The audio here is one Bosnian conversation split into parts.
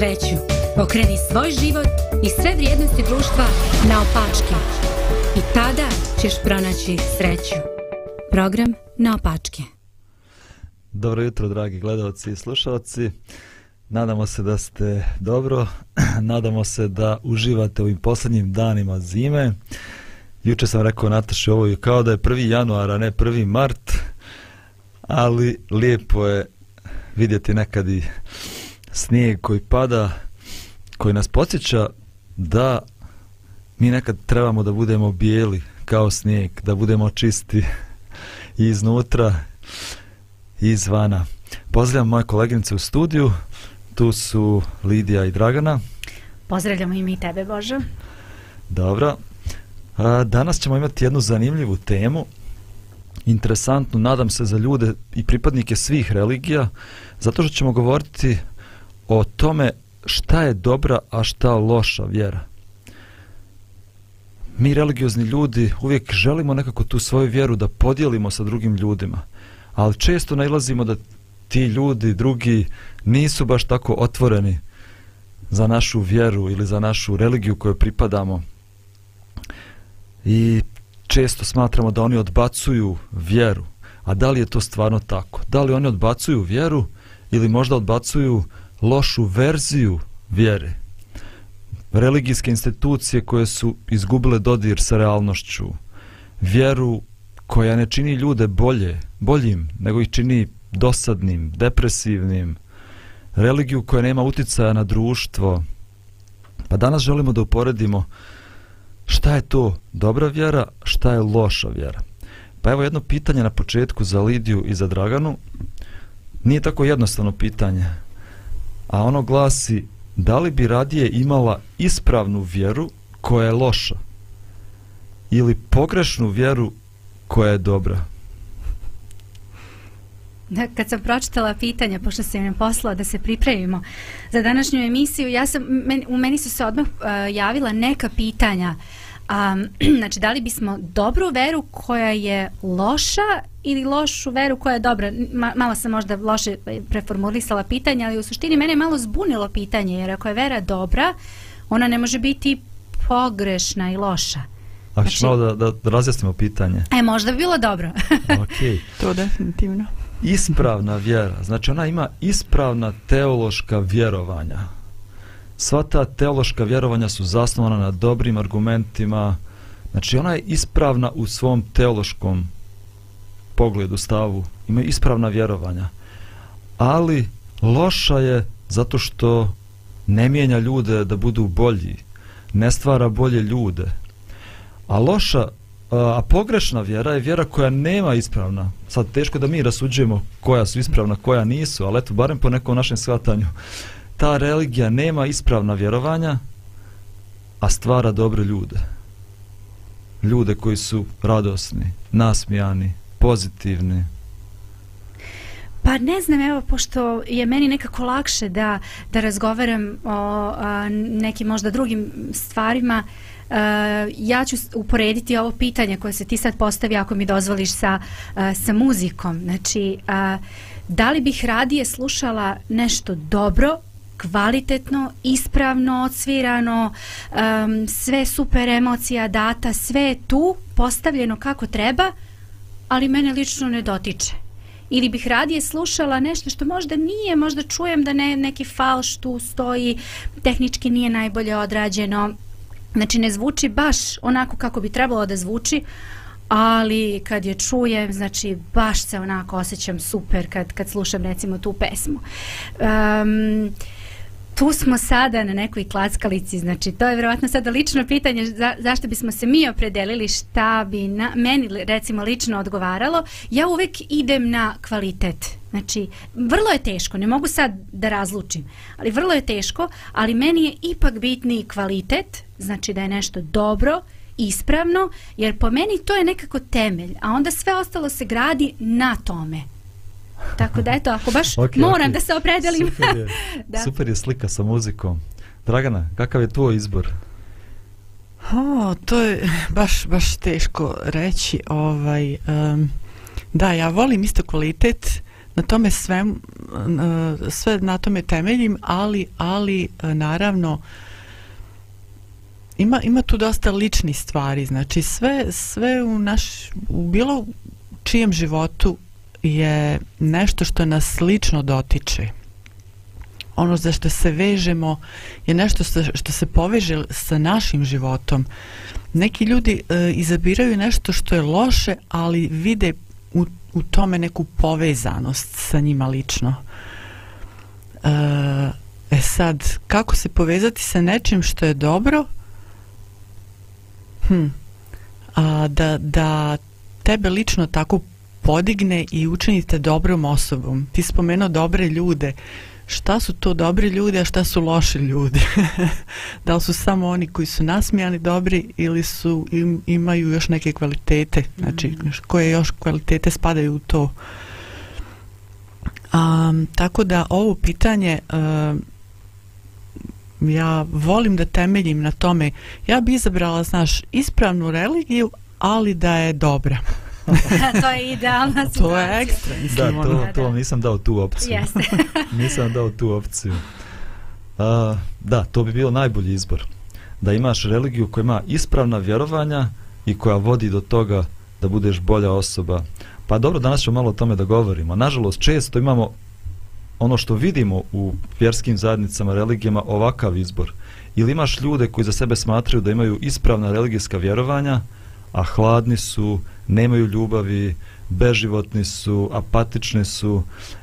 Sreću? Pokreni svoj život i sve vrijednosti društva na opačke. I tada ćeš pronaći sreću. Program na opačke. Dobro jutro, dragi gledalci i slušalci. Nadamo se da ste dobro. Nadamo se da uživate u ovim posljednjim danima zime. Juče sam rekao Nataši ovo je kao da je 1. januar, a ne 1. mart. Ali lijepo je vidjeti nekad i snijeg koji pada, koji nas podsjeća da mi nekad trebamo da budemo bijeli kao snijeg, da budemo čisti i iznutra i izvana. Pozdravljam moje koleginice u studiju, tu su Lidija i Dragana. Pozdravljamo i mi tebe, Božo. Dobro. A, danas ćemo imati jednu zanimljivu temu, interesantnu, nadam se za ljude i pripadnike svih religija, zato što ćemo govoriti o tome šta je dobra, a šta loša vjera. Mi religiozni ljudi uvijek želimo nekako tu svoju vjeru da podijelimo sa drugim ljudima, ali često nailazimo da ti ljudi, drugi, nisu baš tako otvoreni za našu vjeru ili za našu religiju kojoj pripadamo. I često smatramo da oni odbacuju vjeru. A da li je to stvarno tako? Da li oni odbacuju vjeru ili možda odbacuju lošu verziju vjere? Religijske institucije koje su izgubile dodir sa realnošću. Vjeru koja ne čini ljude bolje, boljim, nego ih čini dosadnim, depresivnim. Religiju koja nema uticaja na društvo. Pa danas želimo da uporedimo šta je to dobra vjera, šta je loša vjera. Pa evo jedno pitanje na početku za Lidiju i za Draganu. Nije tako jednostavno pitanje, a ono glasi da li bi radije imala ispravnu vjeru koja je loša ili pogrešnu vjeru koja je dobra? Da, kad sam pročitala pitanja, pošto se im poslala da se pripremimo za današnju emisiju, ja sam, men, u meni su se odmah uh, javila neka pitanja. Um, znači, da li bismo dobru veru koja je loša ili lošu veru koja je dobra? Ma, malo sam možda loše preformulisala pitanja, ali u suštini mene je malo zbunilo pitanje, jer ako je vera dobra, ona ne može biti pogrešna i loša. A znači, malo da, da, da razjasnimo pitanje. E, možda bi bilo dobro. okay. To definitivno ispravna vjera, znači ona ima ispravna teološka vjerovanja. Sva ta teološka vjerovanja su zasnovana na dobrim argumentima, znači ona je ispravna u svom teološkom pogledu, stavu, ima ispravna vjerovanja. Ali loša je zato što ne mijenja ljude da budu bolji, ne stvara bolje ljude. A loša a pogrešna vjera je vjera koja nema ispravna. Sad teško da mi rasuđujemo koja su ispravna, koja nisu, ali eto, barem po nekom našem shvatanju, ta religija nema ispravna vjerovanja, a stvara dobre ljude. Ljude koji su radosni, nasmijani, pozitivni. Pa ne znam, evo, pošto je meni nekako lakše da, da razgovaram o a, nekim možda drugim stvarima, uh, ja ću uporediti ovo pitanje koje se ti sad postavi ako mi dozvoliš sa, uh, sa muzikom. Znači, uh, da li bih radije slušala nešto dobro, kvalitetno, ispravno, odsvirano, um, sve super emocija data, sve je tu, postavljeno kako treba, ali mene lično ne dotiče. Ili bih radije slušala nešto što možda nije, možda čujem da ne, neki falš tu stoji, tehnički nije najbolje odrađeno, Znači ne zvuči baš onako kako bi trebalo da zvuči, ali kad je čujem, znači baš se onako osjećam super kad, kad slušam recimo tu pesmu. Um, tu smo sada na nekoj klackalici, znači to je vjerovatno sada lično pitanje za, zašto bismo se mi opredelili šta bi na, meni recimo lično odgovaralo. Ja uvek idem na kvalitet. Znači, vrlo je teško, ne mogu sad da razlučim, ali vrlo je teško, ali meni je ipak bitni kvalitet, znači da je nešto dobro, ispravno, jer po meni to je nekako temelj, a onda sve ostalo se gradi na tome. Tako da eto, ako baš okay, moram okay. da se opredelim. Super je, da. super je slika sa muzikom. Dragana, kakav je tvoj izbor? O, to je baš, baš teško reći. Ovaj, um, da, ja volim isto kvalitet, na tome sve, uh, sve na tome temeljim, ali, ali uh, naravno ima, ima tu dosta ličnih stvari. Znači sve, sve u, naš, u bilo čijem životu je nešto što nas slično dotiče. Ono za što se vežemo je nešto što se poveže sa našim životom. Neki ljudi e, izabiraju nešto što je loše, ali vide u, u tome neku povezanost sa njima lično. E, e sad, kako se povezati sa nečim što je dobro? Hm. A, da, da tebe lično tako podigne i učinite dobrom osobom. Ti spomenuo dobre ljude. Šta su to dobri ljudi, a šta su loši ljudi? da li su samo oni koji su nasmijani dobri ili su im, imaju još neke kvalitete? Znači, mm. koje još kvalitete spadaju u to? Um, tako da ovo pitanje um, ja volim da temeljim na tome. Ja bi izabrala, znaš, ispravnu religiju, ali da je dobra. to je idealna situacija. To je ekstra. Mislim, da, to, ono. to vam nisam dao tu opciju. Jeste. nisam dao tu opciju. A, da, to bi bilo najbolji izbor. Da imaš religiju koja ima ispravna vjerovanja i koja vodi do toga da budeš bolja osoba. Pa dobro, danas ćemo malo o tome da govorimo. Nažalost, često imamo ono što vidimo u vjerskim zajednicama, religijama, ovakav izbor. Ili imaš ljude koji za sebe smatraju da imaju ispravna religijska vjerovanja, a hladni su, nemaju ljubavi, beživotni su, apatični su,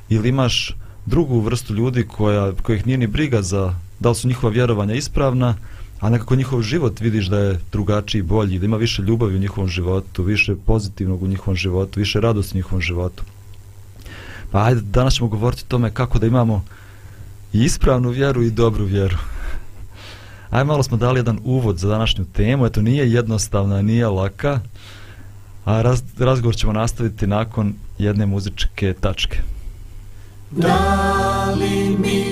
ili imaš drugu vrstu ljudi koja, kojih nije ni briga za da li su njihova vjerovanja ispravna, a nekako njihov život vidiš da je drugačiji, bolji, da ima više ljubavi u njihovom životu, više pozitivnog u njihovom životu, više radosti u njihovom životu. Pa ajde, danas ćemo govoriti o tome kako da imamo i ispravnu vjeru i dobru vjeru. Ajde, malo smo dali jedan uvod za današnju temu, eto nije jednostavna, nije laka, a raz, razgovor ćemo nastaviti nakon jedne muzičke tačke. Da li mi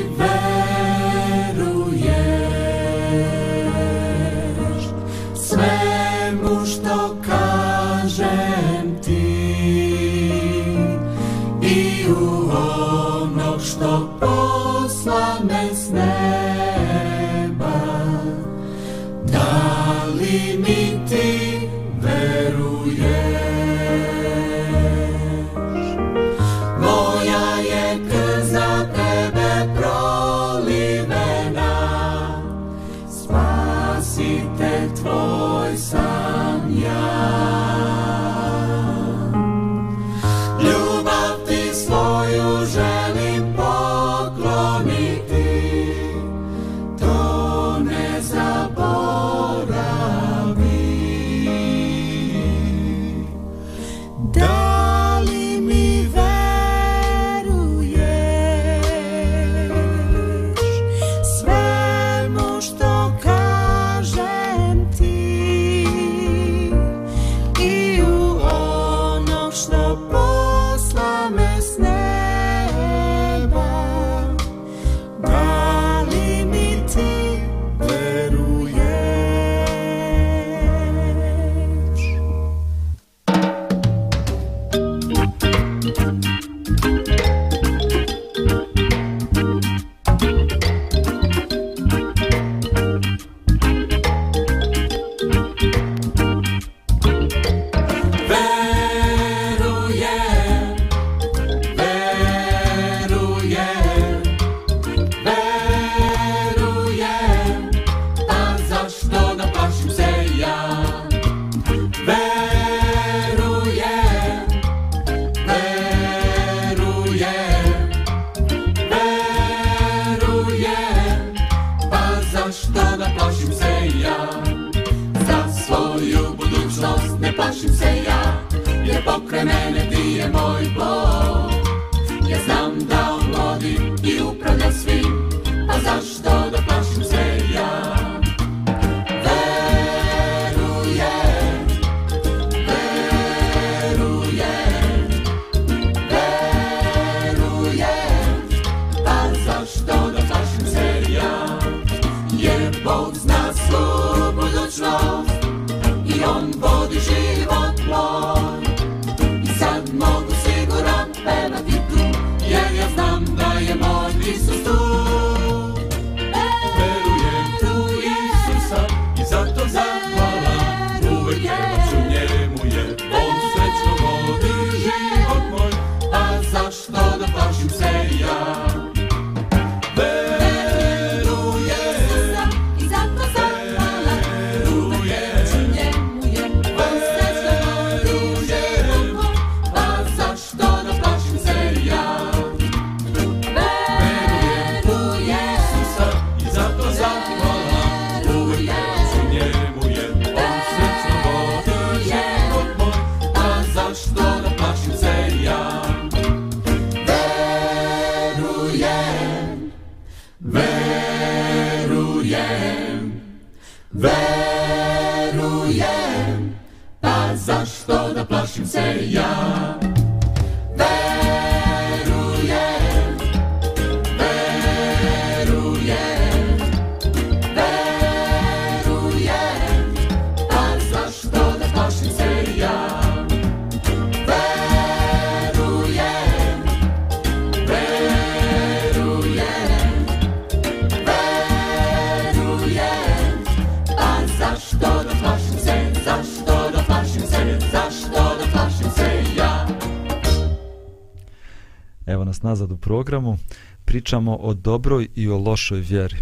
programu. Pričamo o dobroj i o lošoj vjeri.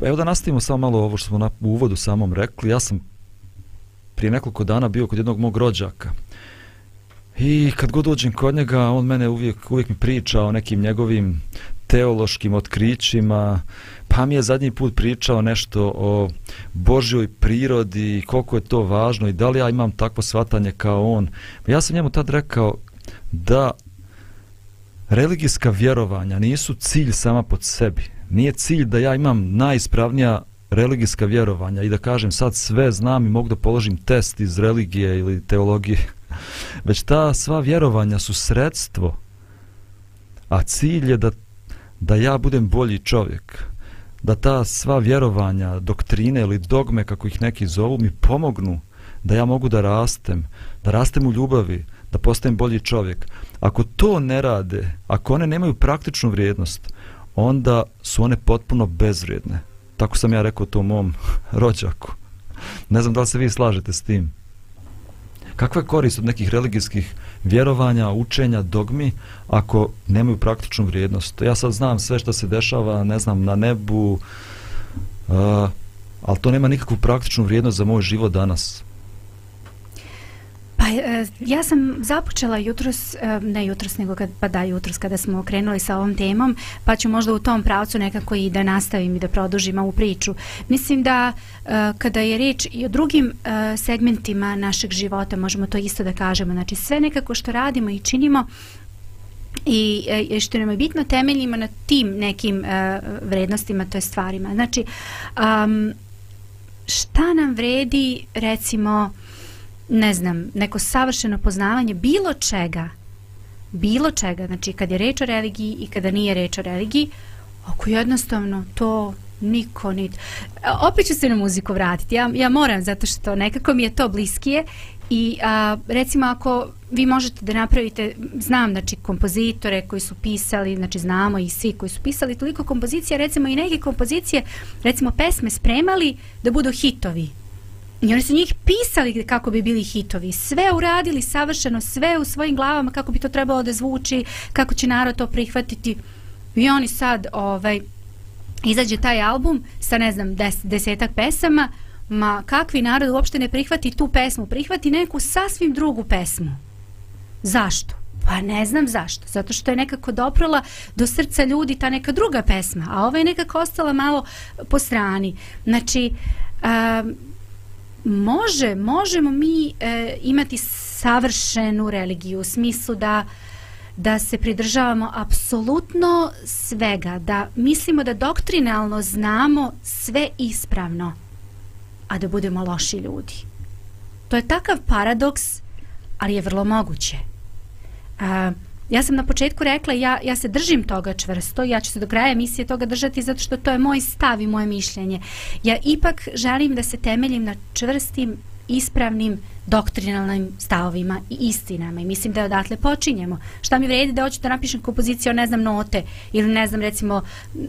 Evo da nastavimo samo malo ovo što smo na, u uvodu samom rekli. Ja sam prije nekoliko dana bio kod jednog mog rođaka. I kad god dođem kod njega, on mene uvijek, uvijek mi priča o nekim njegovim teološkim otkrićima, pa mi je zadnji put pričao nešto o Božjoj prirodi koliko je to važno i da li ja imam takvo svatanje kao on. Ja sam njemu tad rekao da religijska vjerovanja nisu cilj sama pod sebi. Nije cilj da ja imam najispravnija religijska vjerovanja i da kažem sad sve znam i mogu da položim test iz religije ili teologije. Već ta sva vjerovanja su sredstvo, a cilj je da, da ja budem bolji čovjek. Da ta sva vjerovanja, doktrine ili dogme, kako ih neki zovu, mi pomognu da ja mogu da rastem, da rastem u ljubavi, da postanem bolji čovjek. Ako to ne rade, ako one nemaju praktičnu vrijednost, onda su one potpuno bezvrijedne. Tako sam ja rekao to mom rođaku. Ne znam da li se vi slažete s tim. Kakva je korist od nekih religijskih vjerovanja, učenja, dogmi, ako nemaju praktičnu vrijednost? Ja sad znam sve što se dešava, ne znam, na nebu, uh, ali to nema nikakvu praktičnu vrijednost za moj život danas. Pa e, ja sam započela jutros, e, ne jutros nego kad, pa da jutros kada smo krenuli sa ovom temom, pa ću možda u tom pravcu nekako i da nastavim i da produžim ovu priču. Mislim da e, kada je reč i o drugim e, segmentima našeg života, možemo to isto da kažemo, znači sve nekako što radimo i činimo, i e, što nam je bitno temeljimo na tim nekim e, vrednostima, to je stvarima. Znači, um, šta nam vredi, recimo, ne znam, neko savršeno poznavanje bilo čega, bilo čega, znači kad je reč o religiji i kada nije reč o religiji, ako jednostavno to niko nit. Opet ću se na muziku vratiti, ja, ja moram zato što nekako mi je to bliskije i a, recimo ako vi možete da napravite, znam znači kompozitore koji su pisali, znači znamo i svi koji su pisali toliko kompozicija, recimo i neke kompozicije, recimo pesme spremali da budu hitovi. I oni su njih pisali kako bi bili hitovi. Sve uradili savršeno, sve u svojim glavama kako bi to trebalo da zvuči, kako će narod to prihvatiti. I oni sad, ovaj, izađe taj album sa, ne znam, des, desetak pesama, ma kakvi narod uopšte ne prihvati tu pesmu, prihvati neku sasvim drugu pesmu. Zašto? Pa ne znam zašto. Zato što je nekako doprala do srca ljudi ta neka druga pesma, a ova je nekako ostala malo po strani. Znači, um, može, možemo mi e, imati savršenu religiju u smislu da da se pridržavamo apsolutno svega, da mislimo da doktrinalno znamo sve ispravno, a da budemo loši ljudi. To je takav paradoks, ali je vrlo moguće. A, ja sam na početku rekla, ja, ja se držim toga čvrsto, ja ću se do kraja emisije toga držati zato što to je moj stav i moje mišljenje. Ja ipak želim da se temeljim na čvrstim, ispravnim, doktrinalnim stavovima i istinama i mislim da odatle počinjemo. Šta mi vredi da hoću da napišem kompoziciju, ne znam note ili ne znam recimo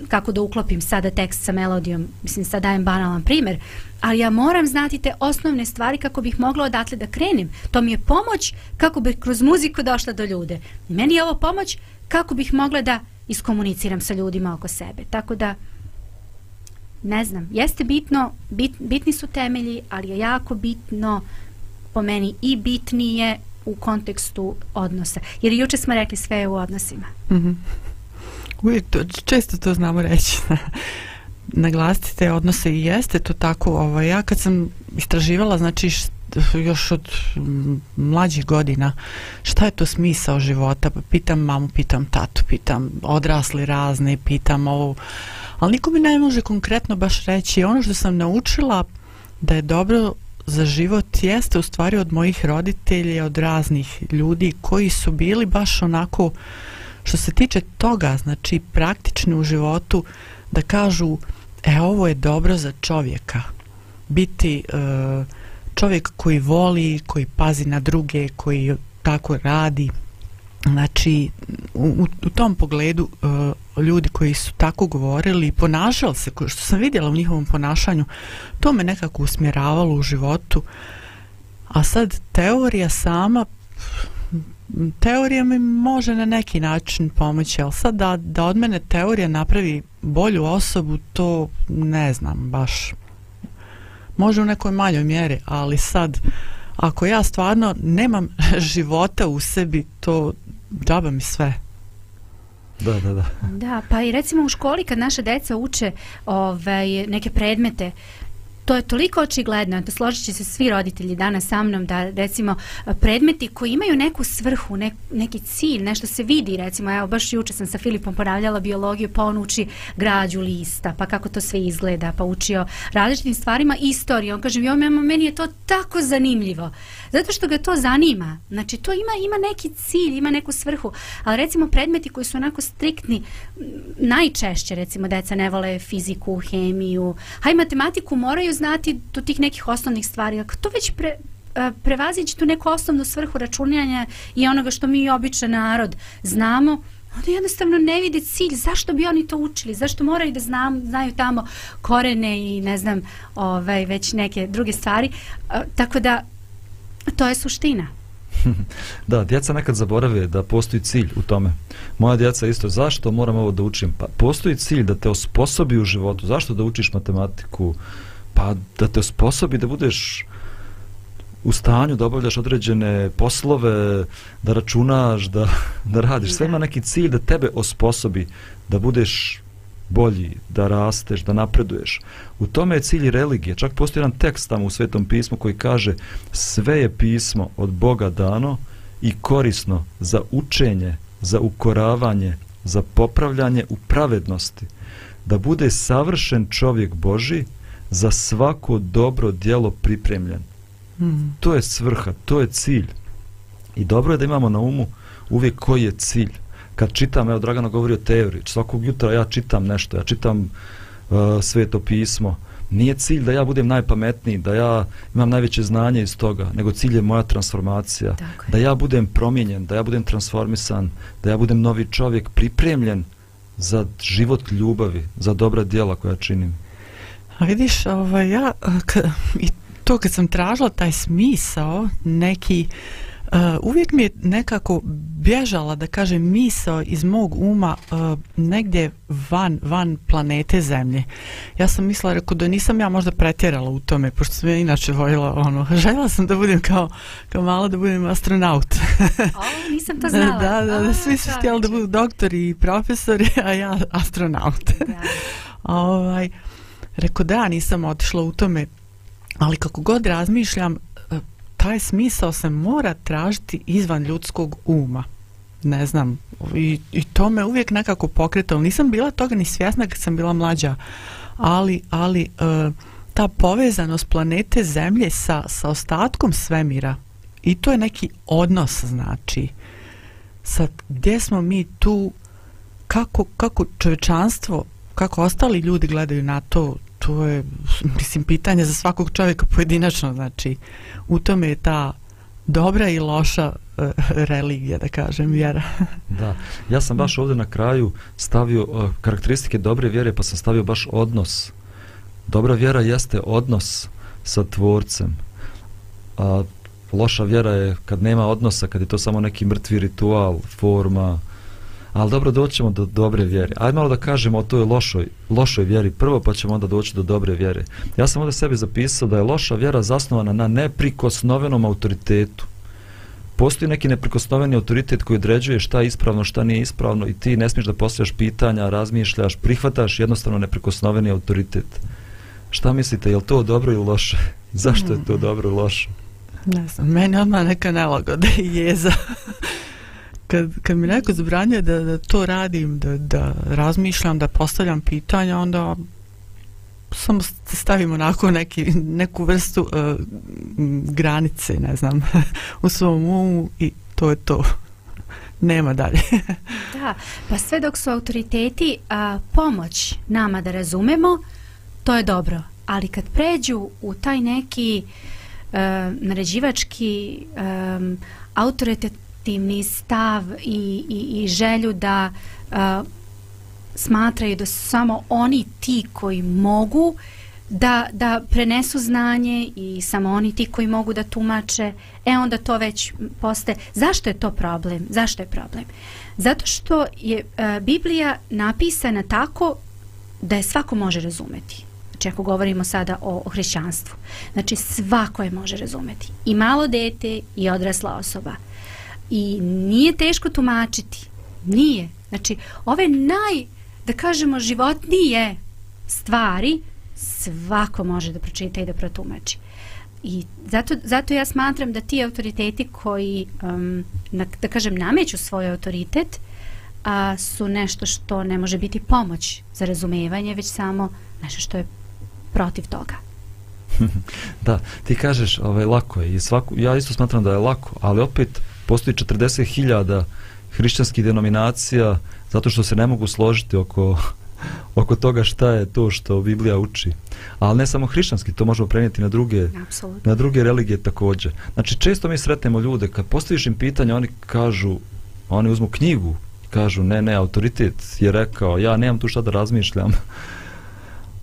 kako da uklopim sada tekst sa melodijom, mislim sad dajem banalan primer, ali ja moram znati te osnovne stvari kako bih mogla odatle da krenem. To mi je pomoć kako bih kroz muziku došla do ljude. Meni je ovo pomoć kako bih mogla da iskomuniciram sa ljudima oko sebe. Tako da, ne znam, jeste bitno, bit, bitni su temelji, ali je jako bitno po meni i bitnije u kontekstu odnosa. Jer juče smo rekli sve je u odnosima. Mm -hmm. Uvijek to, često to znamo reći. Naglasiti te odnose i jeste to tako. Ovo, ja kad sam istraživala, znači još od mlađih godina šta je to smisao života? Pa pitam mamu, pitam tatu pitam odrasli razne pitam ovo ali niko mi ne može konkretno baš reći. Ono što sam naučila da je dobro za život jeste u stvari od mojih roditelja od raznih ljudi koji su bili baš onako što se tiče toga znači praktični u životu da kažu e ovo je dobro za čovjeka. Biti uh, čovjek koji voli koji pazi na druge koji tako radi znači u, u tom pogledu uh, ljudi koji su tako govorili i ponašali se, što sam vidjela u njihovom ponašanju to me nekako usmjeravalo u životu. A sad teorija sama teorija mi može na neki način pomoći ali sad da, da od mene teorija napravi bolju osobu to ne znam baš može u nekoj maljoj mjeri ali sad ako ja stvarno nemam života u sebi to džaba mi sve. Da, da, da. Da, pa i recimo u školi kad naše deca uče ovaj, neke predmete, to je toliko očigledno, da složit će se svi roditelji danas sa mnom, da recimo predmeti koji imaju neku svrhu, ne, neki cilj, nešto se vidi, recimo, evo baš juče sam sa Filipom ponavljala biologiju, pa on uči građu lista, pa kako to sve izgleda, pa učio različitim stvarima istoriju, on kaže, jo, meni je to tako zanimljivo, zato što ga to zanima, znači to ima, ima neki cilj, ima neku svrhu, ali recimo predmeti koji su onako striktni, najčešće recimo deca ne vole fiziku, hemiju, haj matematiku moraju znati do tih nekih osnovnih stvari. Ako to već pre, e, prevazići tu neku osnovnu svrhu računjanja i onoga što mi običan narod znamo, onda jednostavno ne vide cilj. Zašto bi oni to učili? Zašto moraju da znam, znaju tamo korene i ne znam ovaj, već neke druge stvari? E, tako da, to je suština. da, djeca nekad zaborave da postoji cilj u tome. Moja djeca isto, zašto moram ovo da učim? Pa postoji cilj da te osposobi u životu. Zašto da učiš matematiku? Pa da te sposobi da budeš u stanju da obavljaš određene poslove, da računaš, da, da radiš. Sve ima neki cilj da tebe osposobi da budeš bolji, da rasteš, da napreduješ. U tome je cilj religije. Čak postoji jedan tekst tamo u Svetom pismu koji kaže sve je pismo od Boga dano i korisno za učenje, za ukoravanje, za popravljanje u pravednosti. Da bude savršen čovjek Boži, za svako dobro djelo pripremljen. Mm. To je svrha, to je cilj. I dobro je da imamo na umu uvijek koji je cilj. Kad čitam, evo Dragana govori o teoriji, svakog jutra ja čitam nešto, ja čitam uh, sveto pismo, nije cilj da ja budem najpametniji, da ja imam najveće znanje iz toga, nego cilj je moja transformacija, da ja budem promijenjen, da ja budem transformisan, da ja budem novi čovjek pripremljen za život ljubavi, za dobra djela koja činim. A vidiš, ovaj, ja, i to kad sam tražila taj smisao, neki, uh, uvijek mi je nekako bježala, da kažem, misao iz mog uma uh, negdje van, van planete Zemlje. Ja sam mislila, rekao, da nisam ja možda pretjerala u tome, pošto sam ja inače vojila, ono, željela sam da budem kao, kao malo da budem astronaut. o, nisam to znala. da, da, da, svi su htjeli da budu doktori i profesori, a ja astronaut. Da. ovaj, Reko da, nisam otišla u tome, ali kako god razmišljam, e, taj smisao se mora tražiti izvan ljudskog uma. Ne znam, i, i to me uvijek nekako pokretalo. Nisam bila toga ni svjesna kad sam bila mlađa, ali, ali e, ta povezanost planete Zemlje sa, sa ostatkom svemira i to je neki odnos, znači. Sad, gdje smo mi tu, kako, kako čovečanstvo, kako ostali ljudi gledaju na to, to je, mislim, pitanje za svakog čovjeka pojedinačno, znači, u tome je ta dobra i loša e, religija, da kažem, vjera. Da, ja sam baš ovdje na kraju stavio e, karakteristike dobre vjere, pa sam stavio baš odnos. Dobra vjera jeste odnos sa tvorcem. A loša vjera je kad nema odnosa, kad je to samo neki mrtvi ritual, forma, ali dobro doćemo do dobre vjere. Ajde malo da kažemo o toj lošoj, lošoj vjeri prvo, pa ćemo onda doći do dobre vjere. Ja sam ovdje sebi zapisao da je loša vjera zasnovana na neprikosnovenom autoritetu. Postoji neki neprikosnoveni autoritet koji određuje šta je ispravno, šta nije ispravno i ti ne smiješ da postavljaš pitanja, razmišljaš, prihvataš jednostavno neprikosnoveni autoritet. Šta mislite, je li to dobro ili loše? Zašto je to dobro ili loše? Ne znam, meni odmah neka nelagoda i jeza kad, kad mi neko zabranjuje da, da to radim, da, da razmišljam, da postavljam pitanja, onda samo stavimo onako neki, neku vrstu uh, granice, ne znam, u svom umu i to je to. Nema dalje. da, pa sve dok su autoriteti a, pomoć nama da razumemo, to je dobro. Ali kad pređu u taj neki uh, naređivački um, autoritativni stav i, i, i želju da uh, smatraju da su samo oni ti koji mogu da, da prenesu znanje i samo oni ti koji mogu da tumače, e onda to već postaje. Zašto je to problem? Zašto je problem? Zato što je uh, Biblija napisana tako da je svako može razumeti. Znači ako govorimo sada o, o hrišćanstvu. Znači svako je može razumeti. I malo dete i odrasla osoba. I nije teško tumačiti. Nije. Znači ove naj da kažemo životnije stvari svako može da pročita i da protumači. I zato, zato ja smatram da ti autoriteti koji, um, na, da kažem, nameću svoj autoritet, a, su nešto što ne može biti pomoć za razumevanje, već samo nešto što je protiv toga. da, ti kažeš, ovaj, lako je. I svaku, ja isto smatram da je lako, ali opet postoji 40.000 hrišćanskih denominacija zato što se ne mogu složiti oko oko toga šta je to što Biblija uči. Ali ne samo hrišćanski, to možemo prenijeti na druge, Absolutno. na druge religije također. Znači, često mi sretnemo ljude, kad postaviš im pitanje, oni kažu, oni uzmu knjigu, kažu, ne, ne, autoritet je rekao, ja nemam tu šta da razmišljam.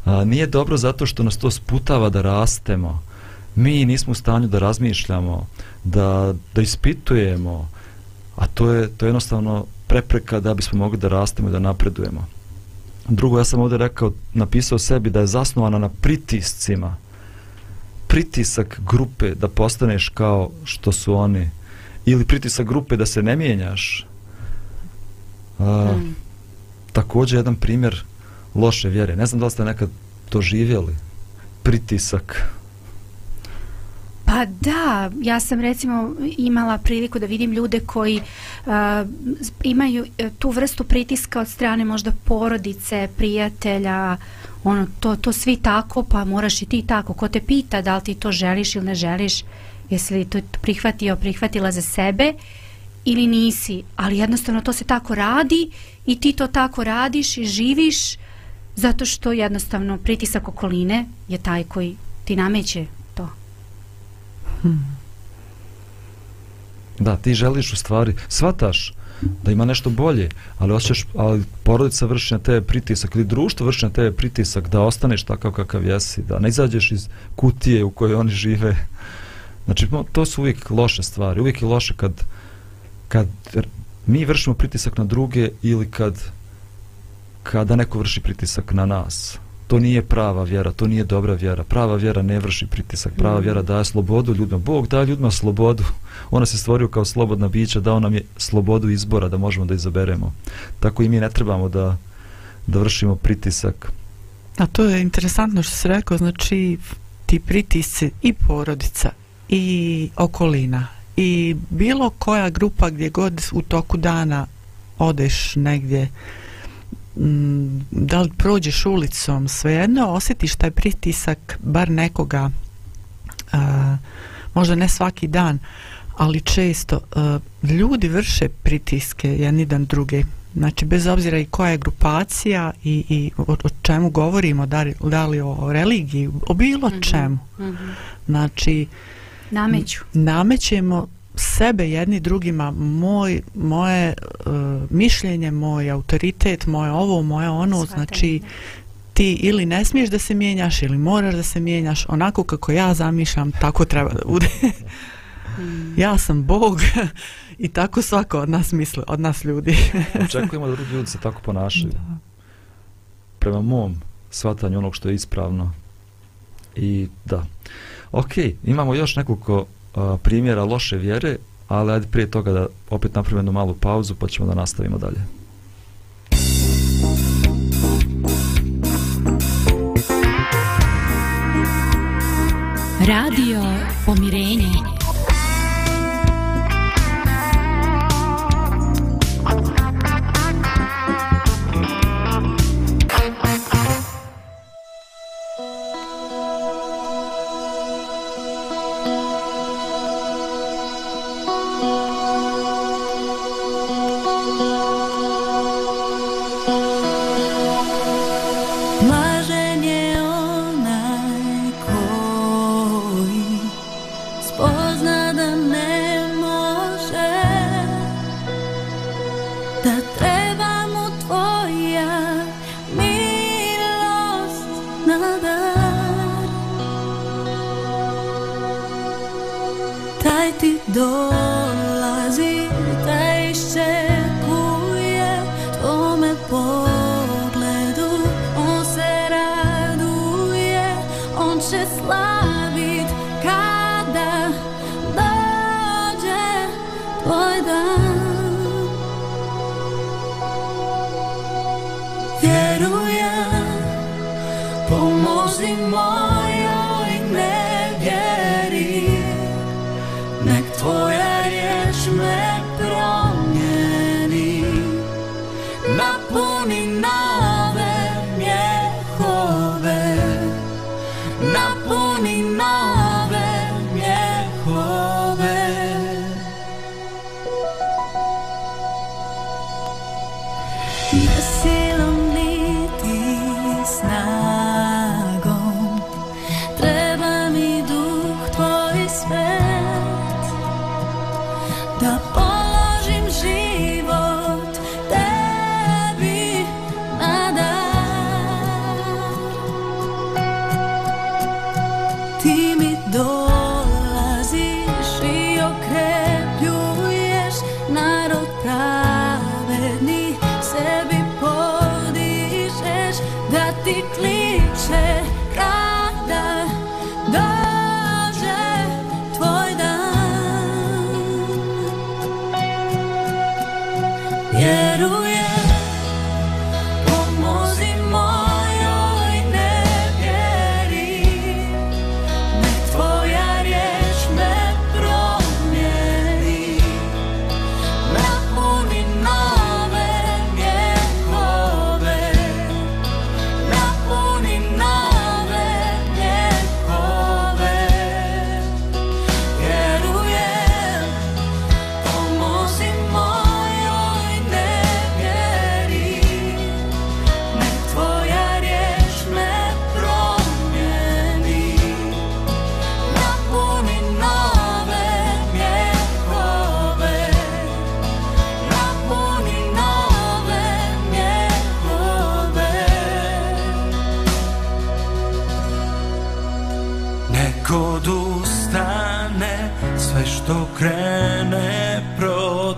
A, nije dobro zato što nas to sputava da rastemo. Mi nismo u stanju da razmišljamo, da, da ispitujemo, a to je, to je jednostavno prepreka da bismo mogli da rastemo i da napredujemo. Drugo, ja sam ovdje rekao, napisao sebi da je zasnovana na pritiscima. Pritisak grupe da postaneš kao što su oni. Ili pritisak grupe da se ne mijenjaš. A, mm. Također jedan primjer loše vjere. Ne znam da li ste nekad to živjeli. Pritisak. Pa da, ja sam recimo imala priliku da vidim ljude koji uh, imaju uh, tu vrstu pritiska od strane možda porodice, prijatelja, ono, to, to svi tako, pa moraš i ti tako. Ko te pita da li ti to želiš ili ne želiš, jesi li to prihvatio, prihvatila za sebe ili nisi, ali jednostavno to se tako radi i ti to tako radiš i živiš zato što jednostavno pritisak okoline je taj koji ti nameće Hmm. Da, ti želiš u stvari, svataš da ima nešto bolje, ali osjećaš, ali porodica vrši na tebe pritisak ili društvo vrši na tebe pritisak da ostaneš takav kakav jesi, da ne izađeš iz kutije u kojoj oni žive. Znači, to su uvijek loše stvari. Uvijek je loše kad, kad mi vršimo pritisak na druge ili kad kada neko vrši pritisak na nas to nije prava vjera, to nije dobra vjera. Prava vjera ne vrši pritisak, prava vjera daje slobodu ljudima. Bog daje ljudima slobodu. Ona se stvorio kao slobodna bića, dao nam je slobodu izbora da možemo da izaberemo. Tako i mi ne trebamo da, da vršimo pritisak. A to je interesantno što se rekao, znači ti pritisci i porodica i okolina. I bilo koja grupa gdje god u toku dana odeš negdje da li prođeš ulicom, svejedno osjetiš taj pritisak bar nekoga a, možda ne svaki dan, ali često a, ljudi vrše pritiske jedni dan druge. Znači, bez obzira i koja je grupacija i, i o, o čemu govorimo, da li, da li o religiji, o bilo Mhm. čemu. Mhm. Znači, Nameću. namećemo sebe jedni drugima moj moje uh, mišljenje moj autoritet moje ovo moje ono Shvatanje. znači ti ili ne smiješ da se mijenjaš ili moraš da se mijenjaš onako kako ja zamišljam tako treba da bude ja sam Bog i tako svako od nas misli od nas ljudi Očekujemo da drugi ljudi se tako ponašaju. Prema mom shvatanju onog što je ispravno. I da. Ok, imamo još nekoliko a, primjera loše vjere, ali ajde prije toga da opet napravimo jednu malu pauzu pa ćemo da nastavimo dalje. Radio napuni nove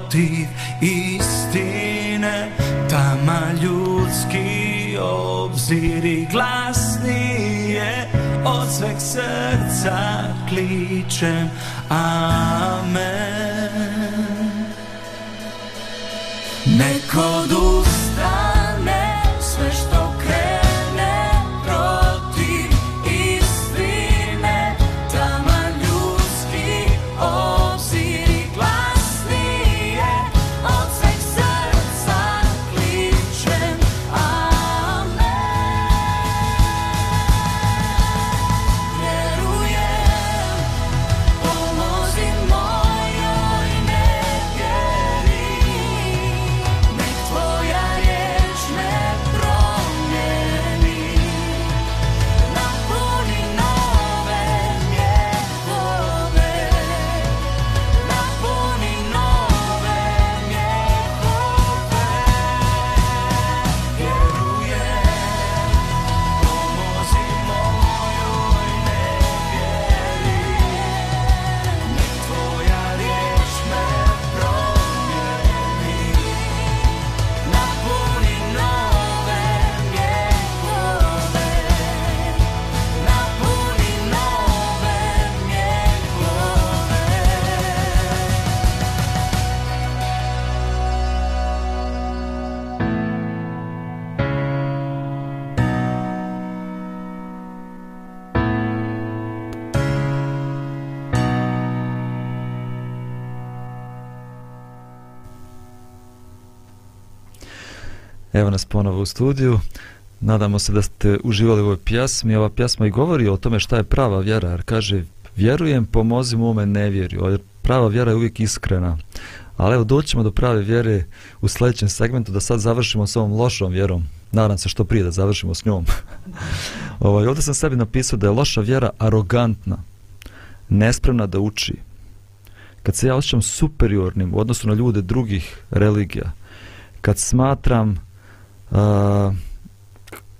protiv istine Tama ljudski obziri glasnije Od sveg srca kličem Amen. Neko duša Evo nas ponovo u studiju. Nadamo se da ste uživali u ovoj pjesmi. Ova pjesma i govori o tome šta je prava vjera. Jer kaže, vjerujem, pomozi mu ome nevjerju. Jer prava vjera je uvijek iskrena. Ali evo, doćemo do prave vjere u sljedećem segmentu, da sad završimo s ovom lošom vjerom. Nadam se što prije da završimo s njom. ovaj, ovdje sam sebi napisao da je loša vjera arogantna, nespremna da uči. Kad se ja osjećam superiornim u odnosu na ljude drugih religija, kad smatram a,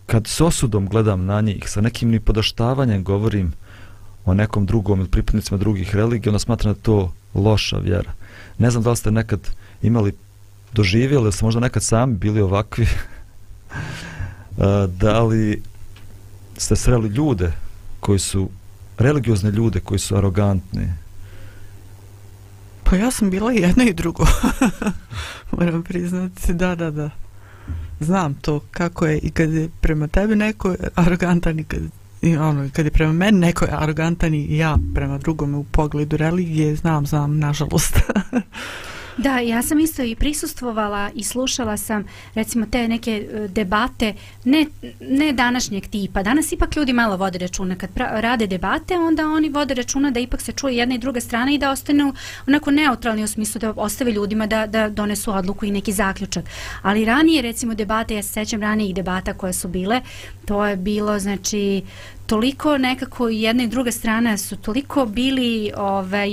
kad s osudom gledam na njih, sa nekim nipodaštavanjem govorim o nekom drugom ili pripadnicima drugih religija, onda smatram da to loša vjera. Ne znam da li ste nekad imali doživjeli, ili ste možda nekad sami bili ovakvi, da li ste sreli ljude koji su religiozne ljude koji su arogantni, Pa ja sam bila i jedno i drugo. Moram priznati, da, da, da. Znam to kako je i kad je prema tebi neko arogantan i kad, i ono, kad je prema meni neko je arogantan i ja prema drugome u pogledu religije, znam, znam, nažalost. Da, ja sam isto i prisustvovala i slušala sam recimo te neke e, debate, ne, ne današnjeg tipa. Danas ipak ljudi malo vode računa. Kad pra, rade debate, onda oni vode računa da ipak se čuje jedna i druga strana i da ostanu onako neutralni u smislu da ostave ljudima da, da donesu odluku i neki zaključak. Ali ranije, recimo, debate, ja se sećam ranijih debata koje su bile, to je bilo, znači, toliko nekako jedna i druga strana su toliko bili ovaj,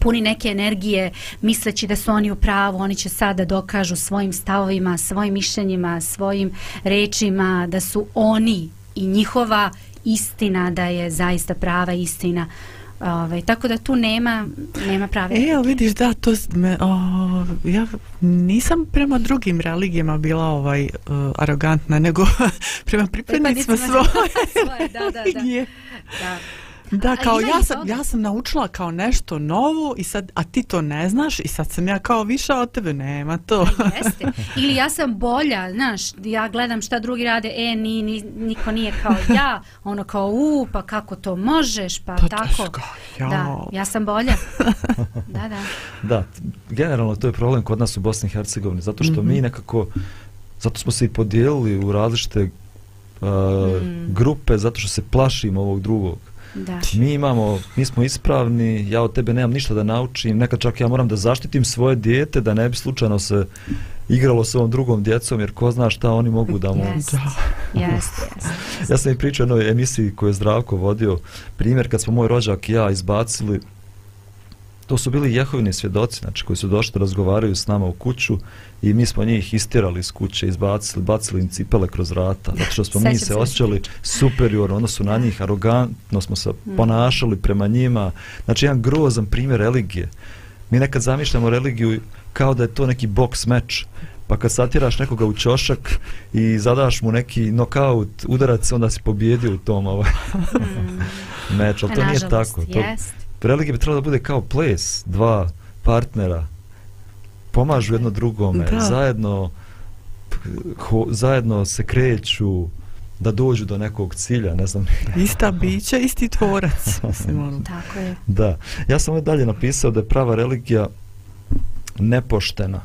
puni neke energije misleći da su oni u pravu, oni će sada dokažu svojim stavovima, svojim mišljenjima, svojim rečima da su oni i njihova istina da je zaista prava istina. Ove, tako da tu nema nema prave. E, ali vidiš da to me, o, ja nisam prema drugim religijama bila ovaj uh, arogantna, nego prema pripadnicima svoje. svoje. Da, da, da. da. Da, kao ja sam, ja sam naučila kao nešto novo i sad, a ti to ne znaš i sad sam ja kao više od tebe, nema to. Jeste. Ili ja sam bolja, znaš, ja gledam šta drugi rade, e, ni, ni, niko nije kao ja, ono kao, u, pa kako to možeš, pa, Pa tako. teško, ja. Da, ja sam bolja. da, da. Da, generalno to je problem kod nas u Bosni i Hercegovini, zato što mm -hmm. mi nekako, zato smo se i podijelili u različite uh, mm. grupe, zato što se plašimo ovog drugog. Da. Mi imamo, mi smo ispravni, ja od tebe nemam ništa da naučim, nekad čak ja moram da zaštitim svoje dijete, da ne bi slučajno se igralo s ovom drugom djecom, jer ko zna šta oni mogu da mu... Jest, jest, jest. Ja sam i pričao o jednoj emisiji koju je Zdravko vodio, primjer kad smo moj rođak i ja izbacili to su bili jehovini svjedoci, znači koji su došli da razgovaraju s nama u kuću i mi smo njih istirali iz kuće, izbacili, bacili im cipele kroz vrata, zato što smo mi se osjećali superiorno, onda su na njih arogantno smo se Mm. ponašali prema njima, znači jedan grozan primjer religije. Mi nekad zamišljamo religiju kao da je to neki boks meč, pa kad satiraš nekoga u čošak i zadaš mu neki nokaut, udarac, onda si pobjedio u tom ovaj meč, ali to A nije tako. To, Jest. Religija bi trebala da bude kao ples, dva partnera pomažu jedno drugome, Da. zajedno ho, zajedno se kreću da dođu do nekog cilja, ne znam. Ista bića, isti tvorac. Mislim, ono. Tako je. Da. Ja sam ovdje dalje napisao da je prava religija nepoštena.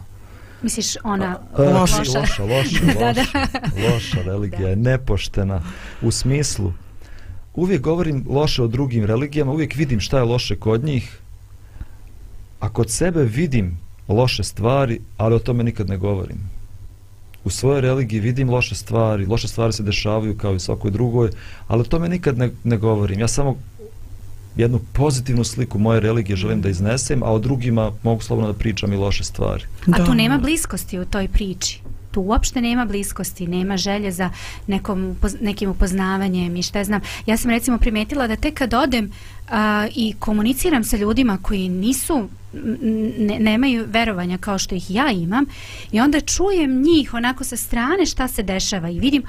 Misliš, ona A, Loša. loša, loša, loša, Da, da. loša, loša religija je nepoštena u smislu uvijek govorim loše o drugim religijama, uvijek vidim šta je loše kod njih, a kod sebe vidim loše stvari, ali o tome nikad ne govorim. U svojoj religiji vidim loše stvari, loše stvari se dešavaju kao i svakoj drugoj, ali o tome nikad ne, ne govorim. Ja samo jednu pozitivnu sliku moje religije želim da iznesem, a o drugima mogu slobodno da pričam i loše stvari. A tu nema bliskosti u toj priči. Tu uopšte nema bliskosti, nema želje za nekom, nekim upoznavanjem i šta ja znam. Ja sam recimo primetila da tek kad odem a, i komuniciram sa ljudima koji nisu ne, nemaju verovanja kao što ih ja imam i onda čujem njih onako sa strane šta se dešava i vidim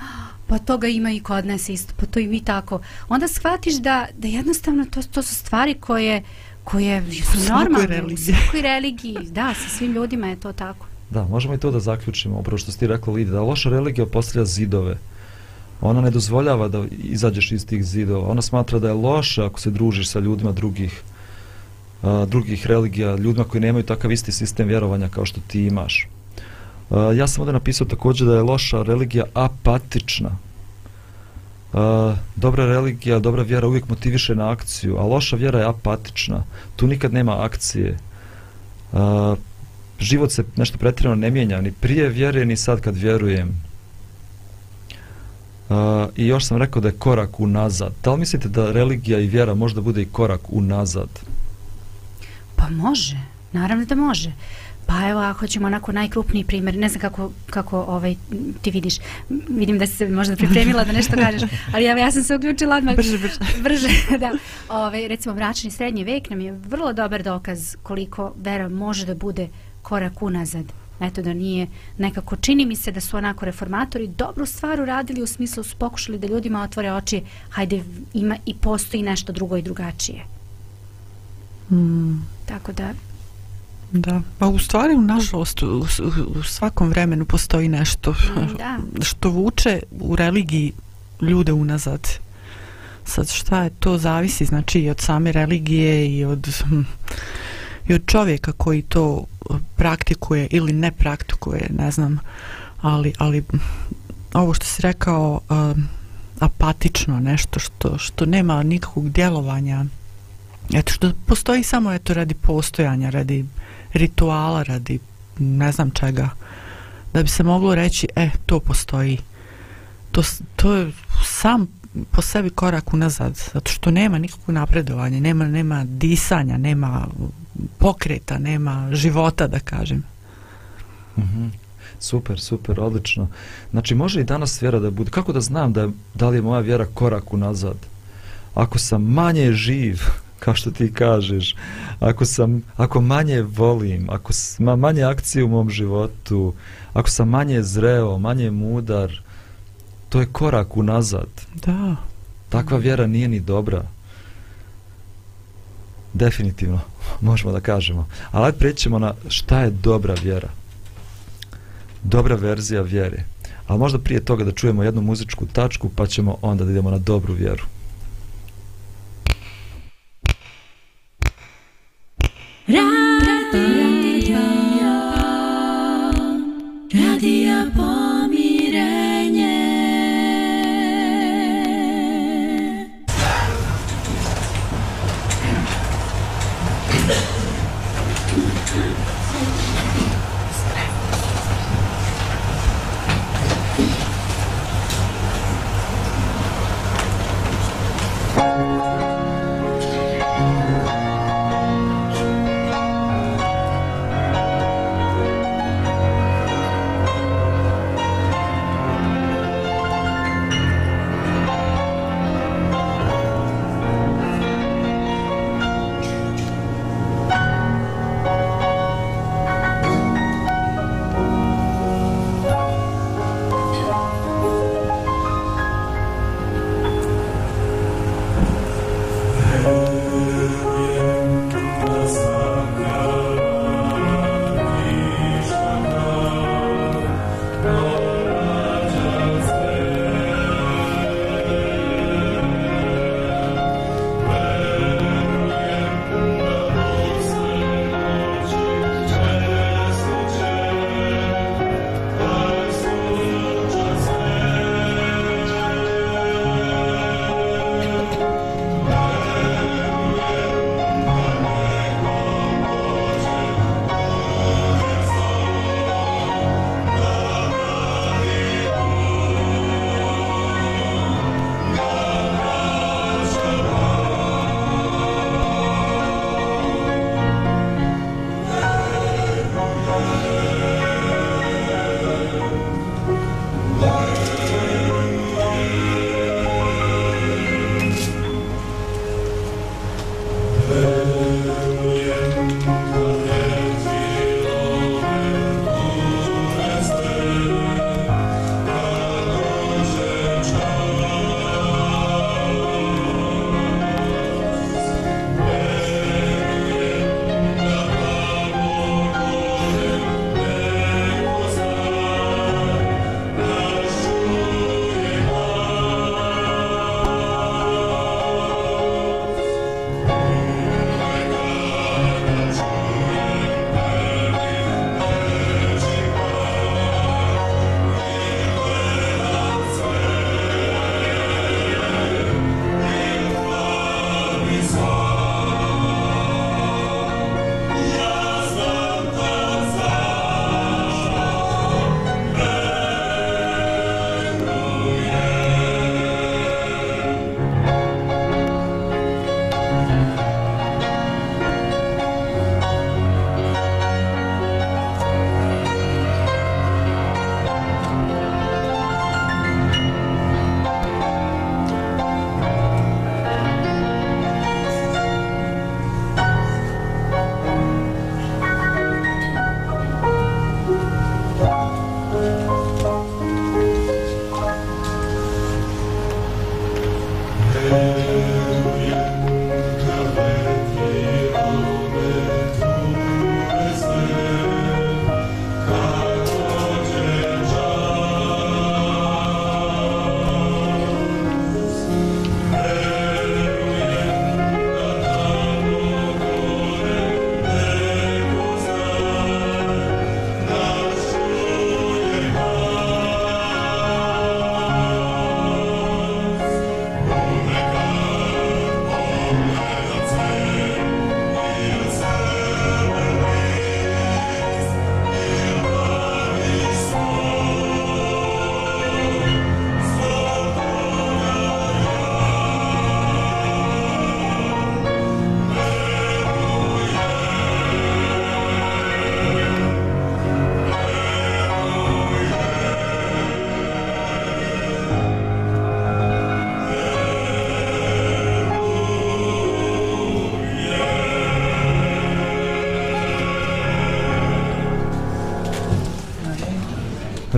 pa toga ima i kod nas isto, pa to i mi tako. Onda shvatiš da, da jednostavno to, to su stvari koje koje su normalne u svakoj religiji. Da, sa svim ljudima je to tako. Da, možemo i to da zaključimo, upravo što si ti rekla Lidi, da loša religija postavlja zidove. Ona ne dozvoljava da izađeš iz tih zidova. Ona smatra da je loše ako se družiš sa ljudima drugih a, drugih religija, ljudima koji nemaju takav isti sistem vjerovanja kao što ti imaš. A, ja sam ovdje napisao također da je loša religija apatična. A, dobra religija, dobra vjera uvijek motiviše na akciju, a loša vjera je apatična. Tu nikad nema akcije. A, život se nešto pretjerano ne mijenja, ni prije vjere, ni sad kad vjerujem. Uh, I još sam rekao da je korak unazad. Da li mislite da religija i vjera možda bude i korak unazad? Pa može, naravno da može. Pa evo, ako ćemo onako najkrupniji primjer, ne znam kako, kako ovaj, ti vidiš, vidim da si se možda pripremila da nešto kažeš, ali evo, ja sam se uključila odmah. Brže, brže. brže, da. Ovaj, recimo, mračni srednji vek nam je vrlo dobar dokaz koliko vera može da bude korak unazad. Eto da nije nekako, čini mi se da su onako reformatori dobru stvar uradili u smislu su pokušali da ljudima otvore oči, hajde ima i postoji nešto drugo i drugačije. Mm, Tako da, da. Pa u stvari, nažalost, u, u, svakom vremenu postoji nešto da. što vuče u religiji ljude unazad. Sad šta je to zavisi znači i od same religije i od hm, i od čovjeka koji to e, praktikuje ili ne praktikuje, ne znam. Ali ali ovo što si rekao um, apatično nešto što što nema nikakvog djelovanja. Eto što postoji samo eto radi postojanja, radi rituala, radi ne znam čega. Da bi se moglo reći, e, to postoji. To, to je sam po sebi korak unazad, zato što nema nikakvog napredovanja, nema, nema disanja, nema pokreta, nema života, da kažem. Mhm. Super, super, odlično. Znači, može i danas vjera da bude... Kako da znam da, da li je moja vjera korak unazad? Ako sam manje živ, kao što ti kažeš, ako sam, ako manje volim, ako ima manje akcije u mom životu, ako sam manje zreo, manje mudar, to je korak unazad. Da, Takva vjera nije ni dobra. Definitivno, možemo da kažemo. Ali ajde prećemo na šta je dobra vjera. Dobra verzija vjere. Ali možda prije toga da čujemo jednu muzičku tačku, pa ćemo onda da idemo na dobru vjeru. Ra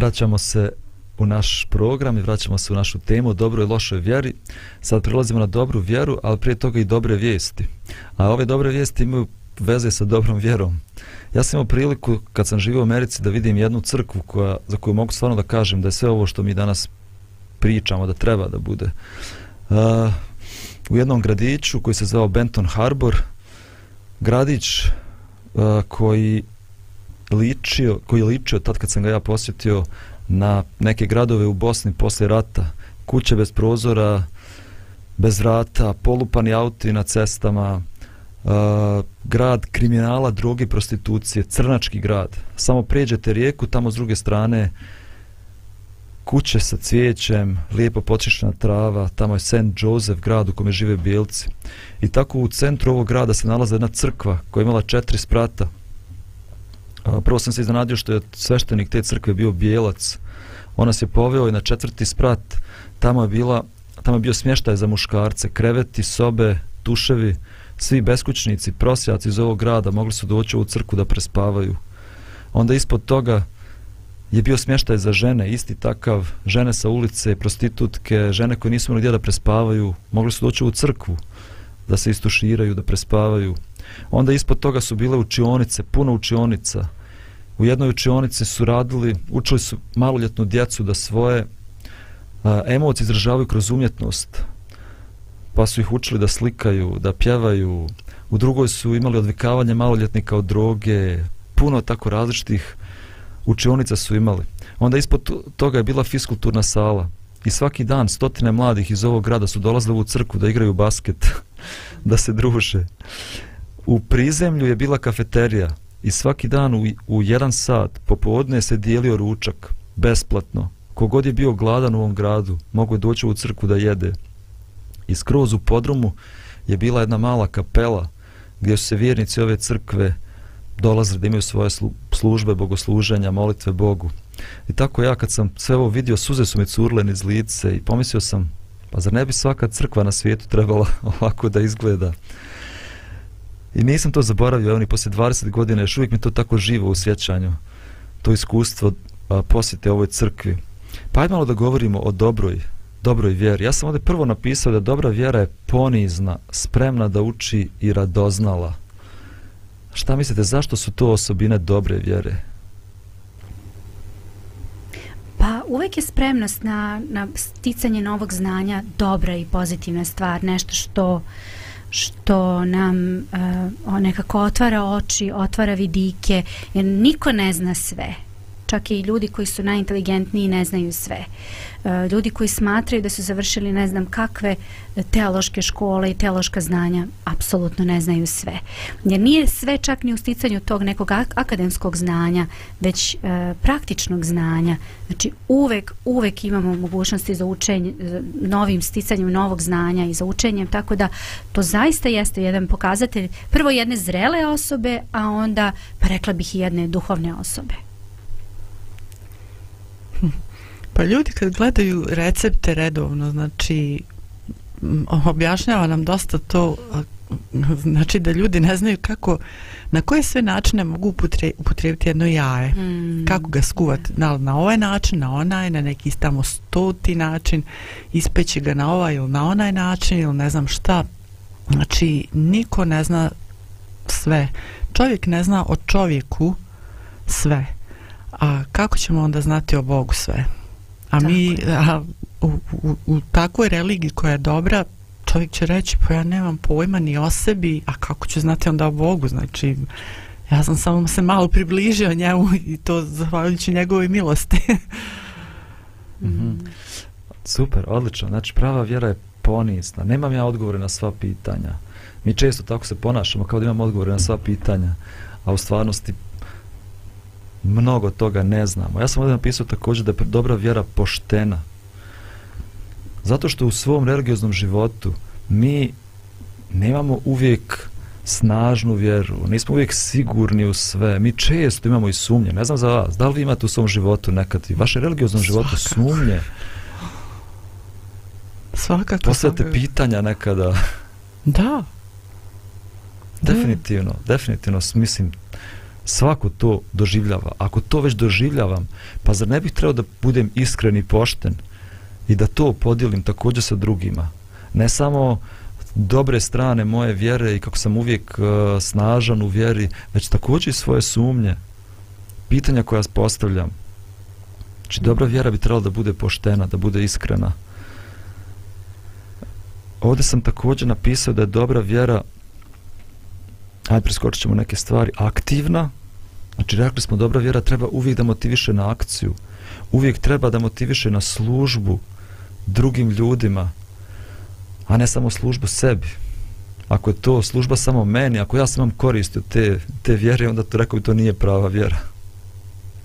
Vraćamo se u naš program i vraćamo se u našu temu o dobroj i lošoj vjeri. Sad prelazimo na dobru vjeru, ali prije toga i dobre vijesti. A ove dobre vijesti imaju veze sa dobrom vjerom. Ja sam imao priliku kad sam živio u Americi da vidim jednu crkvu koja, za koju mogu stvarno da kažem da je sve ovo što mi danas pričamo da treba da bude. Uh, u jednom gradiću koji se zvao Benton Harbor, gradić uh, koji ličio, koji je ličio tad kad sam ga ja posjetio na neke gradove u Bosni posle rata, kuće bez prozora, bez vrata, polupani auti na cestama, uh, grad kriminala, droge, prostitucije, crnački grad. Samo pređete rijeku, tamo s druge strane kuće sa cvijećem, lijepo počišćena trava, tamo je St. Joseph, grad u kome žive bijelci. I tako u centru ovog grada se nalaze jedna crkva koja je imala četiri sprata. Prvo sam se iznenadio što je sveštenik te crkve bio bijelac. Ona se poveo i na četvrti sprat. Tamo je, bila, tamo je bio smještaj za muškarce, kreveti, sobe, tuševi, svi beskućnici, prosjaci iz ovog grada mogli su doći u crku da prespavaju. Onda ispod toga je bio smještaj za žene, isti takav, žene sa ulice, prostitutke, žene koje nisu imali gdje da prespavaju, mogli su doći u crkvu da se istuširaju, da prespavaju. Onda ispod toga su bile učionice, puno učionica. U jednoj učionici su radili, učili su maloljetnu djecu da svoje a, emocije izražavaju kroz umjetnost. Pa su ih učili da slikaju, da pjevaju. U drugoj su imali odvikavanje maloljetnika od droge, puno tako različitih učionica su imali. Onda ispod toga je bila fiskulturna sala. I svaki dan stotine mladih iz ovog grada su dolazili u crku da igraju basket, da se druže. U prizemlju je bila kafeterija i svaki dan u, u jedan sat popodne se dijelio ručak, besplatno. Kogod je bio gladan u ovom gradu, mogo je doći u crkvu da jede. I skroz u podrumu je bila jedna mala kapela gdje su se vjernici ove crkve dolazili da imaju svoje službe, bogosluženja, molitve Bogu. I tako ja kad sam sve ovo vidio, suze su mi curle niz lice i pomislio sam, pa zar ne bi svaka crkva na svijetu trebala ovako da izgleda? I nisam to zaboravio, oni posle 20 godina, još uvijek mi to tako živo u sjećanju, to iskustvo a, posjete ovoj crkvi. Pa ajde malo da govorimo o dobroj, dobroj vjeri. Ja sam ovdje prvo napisao da dobra vjera je ponizna, spremna da uči i radoznala. Šta mislite, zašto su to osobine dobre vjere? Pa uvek je spremnost na, na sticanje novog znanja dobra i pozitivna stvar, nešto što što nam uh, nekako otvara oči, otvara vidike, jer niko ne zna sve. Čak i ljudi koji su najinteligentniji ne znaju sve. E, ljudi koji smatraju da su završili ne znam kakve teološke škole i teološka znanja, apsolutno ne znaju sve. Jer nije sve čak ni u sticanju tog nekog akademskog znanja, već e, praktičnog znanja. Znači uvek, uvek imamo mogućnosti za učenje, novim sticanjem novog znanja i za učenjem, tako da to zaista jeste jedan pokazatelj prvo jedne zrele osobe, a onda, pa rekla bih i jedne duhovne osobe. Pa ljudi kad gledaju recepte redovno, znači objašnjava nam dosta to znači da ljudi ne znaju kako na koje sve načine mogu upotre- upotrijebiti jedno jaje. Mm. Kako ga skuvati, na, na ovaj način, na onaj, na neki tamo stoti način, ispeći ga na ovaj ili na onaj način ili ne znam šta. Znači, niko ne zna sve. Čovjek ne zna o čovjeku sve. A kako ćemo onda znati o Bogu sve? A Tako mi a, u, u, u takvoj religiji koja je dobra, čovjek će reći, pa ja nemam pojma ni o sebi, a kako ću znati onda o Bogu? Znači, ja sam samo se malo približio njemu i to zahvaljujući njegovoj milosti. Mhm. Super, odlično. Znači prava vjera je ponizna. Nemam ja odgovore na sva pitanja. Mi često tako se ponašamo kao da imamo odgovore na sva pitanja, a u stvarnosti mnogo toga ne znamo. Ja sam ovdje napisao također da je dobra vjera poštena. Zato što u svom religioznom životu mi nemamo uvijek snažnu vjeru, nismo uvijek sigurni u sve, mi često imamo i sumnje, ne znam za vas, da li vi imate u svom životu nekad i vašem religioznom životu Svakako. sumnje, Svakako. postavite svakako. pitanja nekada, Da. Definitivno, definitivno, mislim, Svako to doživljava. Ako to već doživljavam, pa zar ne bih trebao da budem iskren i pošten i da to podijelim također sa drugima? Ne samo dobre strane moje vjere i kako sam uvijek uh, snažan u vjeri, već također i svoje sumnje, pitanja koja postavljam. Znači, dobra vjera bi trebala da bude poštena, da bude iskrena. Ovdje sam također napisao da je dobra vjera ajde preskočit ćemo neke stvari, aktivna, znači rekli smo dobra vjera treba uvijek da motiviše na akciju, uvijek treba da motiviše na službu drugim ljudima, a ne samo službu sebi. Ako je to služba samo meni, ako ja sam vam koristio te, te vjere, onda to rekao bi to nije prava vjera.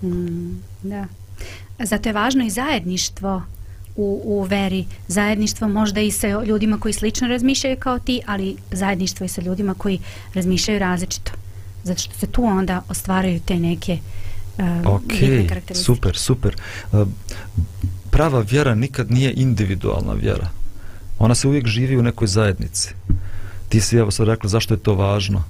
Mm, da. Zato je važno i zajedništvo u, u veri. Zajedništvo možda i sa ljudima koji slično razmišljaju kao ti, ali zajedništvo i sa ljudima koji razmišljaju različito. Zato što se tu onda ostvaraju te neke uh, Ok, super, super. Uh, prava vjera nikad nije individualna vjera. Ona se uvijek živi u nekoj zajednici. Ti si evo sad rekla zašto je to važno.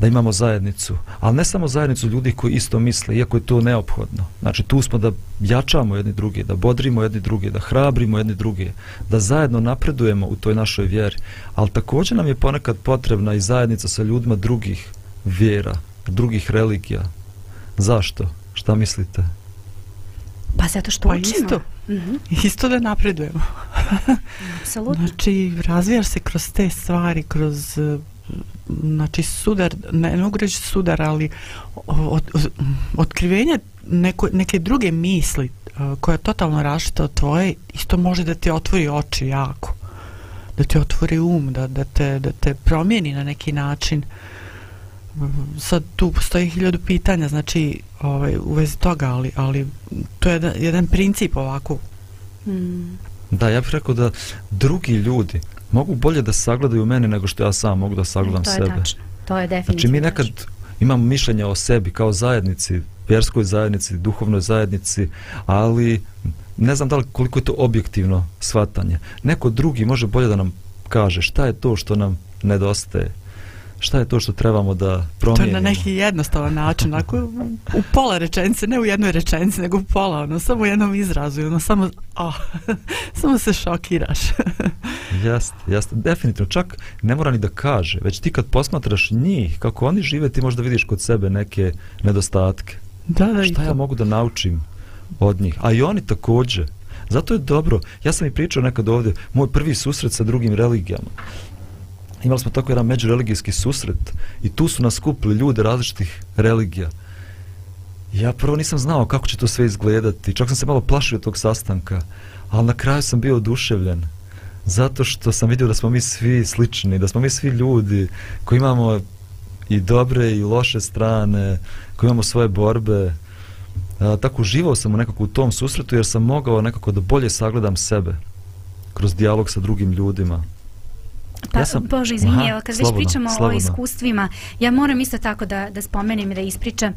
Da imamo zajednicu. Ali ne samo zajednicu ljudi koji isto misle, iako je to neophodno. Znači tu smo da jačamo jedni drugi, da bodrimo jedni drugi, da hrabrimo jedni drugi, da zajedno napredujemo u toj našoj vjeri. Ali također nam je ponekad potrebna i zajednica sa ljudima drugih vjera, drugih religija. Zašto? Šta mislite? Pa zato što Pa učimo. isto. Mhm, Isto da napredujemo. apsolutno. Znači, razvijaš se kroz te stvari, kroz znači sudar, ne, ne mogu reći sudar, ali od, od, otkrivenje neko, neke druge misli eh, koja je totalno rašita od tvoje, isto može da ti otvori oči jako. Da ti otvori um, da, da, te, da te promijeni na neki način. Sad tu postoji hiljadu pitanja, znači ovaj, u vezi toga, ali, ali to je jedan, jedan princip ovako Mm, Da, ja bih rekao da drugi ljudi mogu bolje da sagledaju mene nego što ja sam mogu da sagledam to je sebe. tačno. To je definitivno Znači mi nekad imamo mišljenje o sebi kao zajednici, vjerskoj zajednici, duhovnoj zajednici, ali ne znam da li koliko je to objektivno shvatanje. Neko drugi može bolje da nam kaže šta je to što nam nedostaje, šta je to što trebamo da To je promijenimo. na neki jednostavan način, ako u, pola rečenice, ne u jednoj rečenici, nego u pola, ono, samo u jednom izrazu, ono, samo, oh, samo se šokiraš. Jeste, jeste, definitivno, čak ne mora ni da kaže, već ti kad posmatraš njih, kako oni žive, ti možda vidiš kod sebe neke nedostatke. da, da, Šta ja mogu da naučim od njih? A i oni također. Zato je dobro. Ja sam i pričao nekad ovdje, moj prvi susret sa drugim religijama. Imali smo tako jedan međureligijski susret i tu su nas skupili ljude različitih religija. Ja prvo nisam znao kako će to sve izgledati, čak sam se malo plašio tog sastanka, ali na kraju sam bio oduševljen. Zato što sam vidio da smo mi svi slični, da smo mi svi ljudi koji imamo i dobre i loše strane, koji imamo svoje borbe. A, tako uživao sam u nekako u tom susretu jer sam mogao nekako da bolje sagledam sebe kroz dijalog sa drugim ljudima. Pa, Ja sam- Bože, izvini, Aha, evo, kad slobodno, već pričamo slobodno. o iskustvima, ja moram isto tako da, da spomenem i da ispričam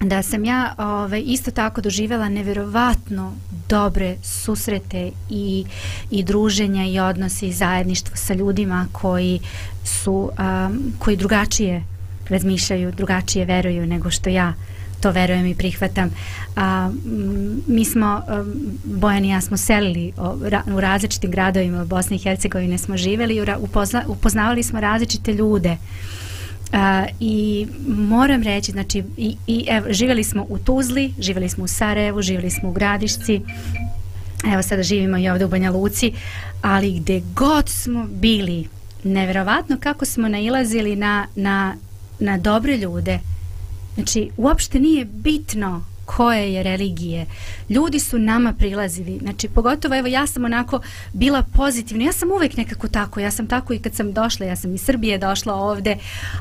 da sam ja ovaj, isto tako doživjela neverovatno dobre susrete i, i druženja i odnose i zajedništvo sa ljudima koji su um, koji drugačije razmišljaju, drugačije veruju nego što ja to verujem i prihvatam. A, m, mi smo, um, Bojan i ja smo selili o, ra, u različitim gradovima Bosne i Hercegovine smo živeli i upozna, upoznavali smo različite ljude. A, I moram reći, znači, i, i evo, živjeli smo u Tuzli, živjeli smo u Sarajevu, živjeli smo u Gradišci, evo sada živimo i ovdje u Banja Luci, ali gde god smo bili, neverovatno kako smo nailazili na, na, na dobre ljude. Znači, uopšte nije bitno koje je religije. Ljudi su nama prilazili. Znači, pogotovo, evo, ja sam onako bila pozitivna. Ja sam uvek nekako tako. Ja sam tako i kad sam došla. Ja sam iz Srbije došla ovde.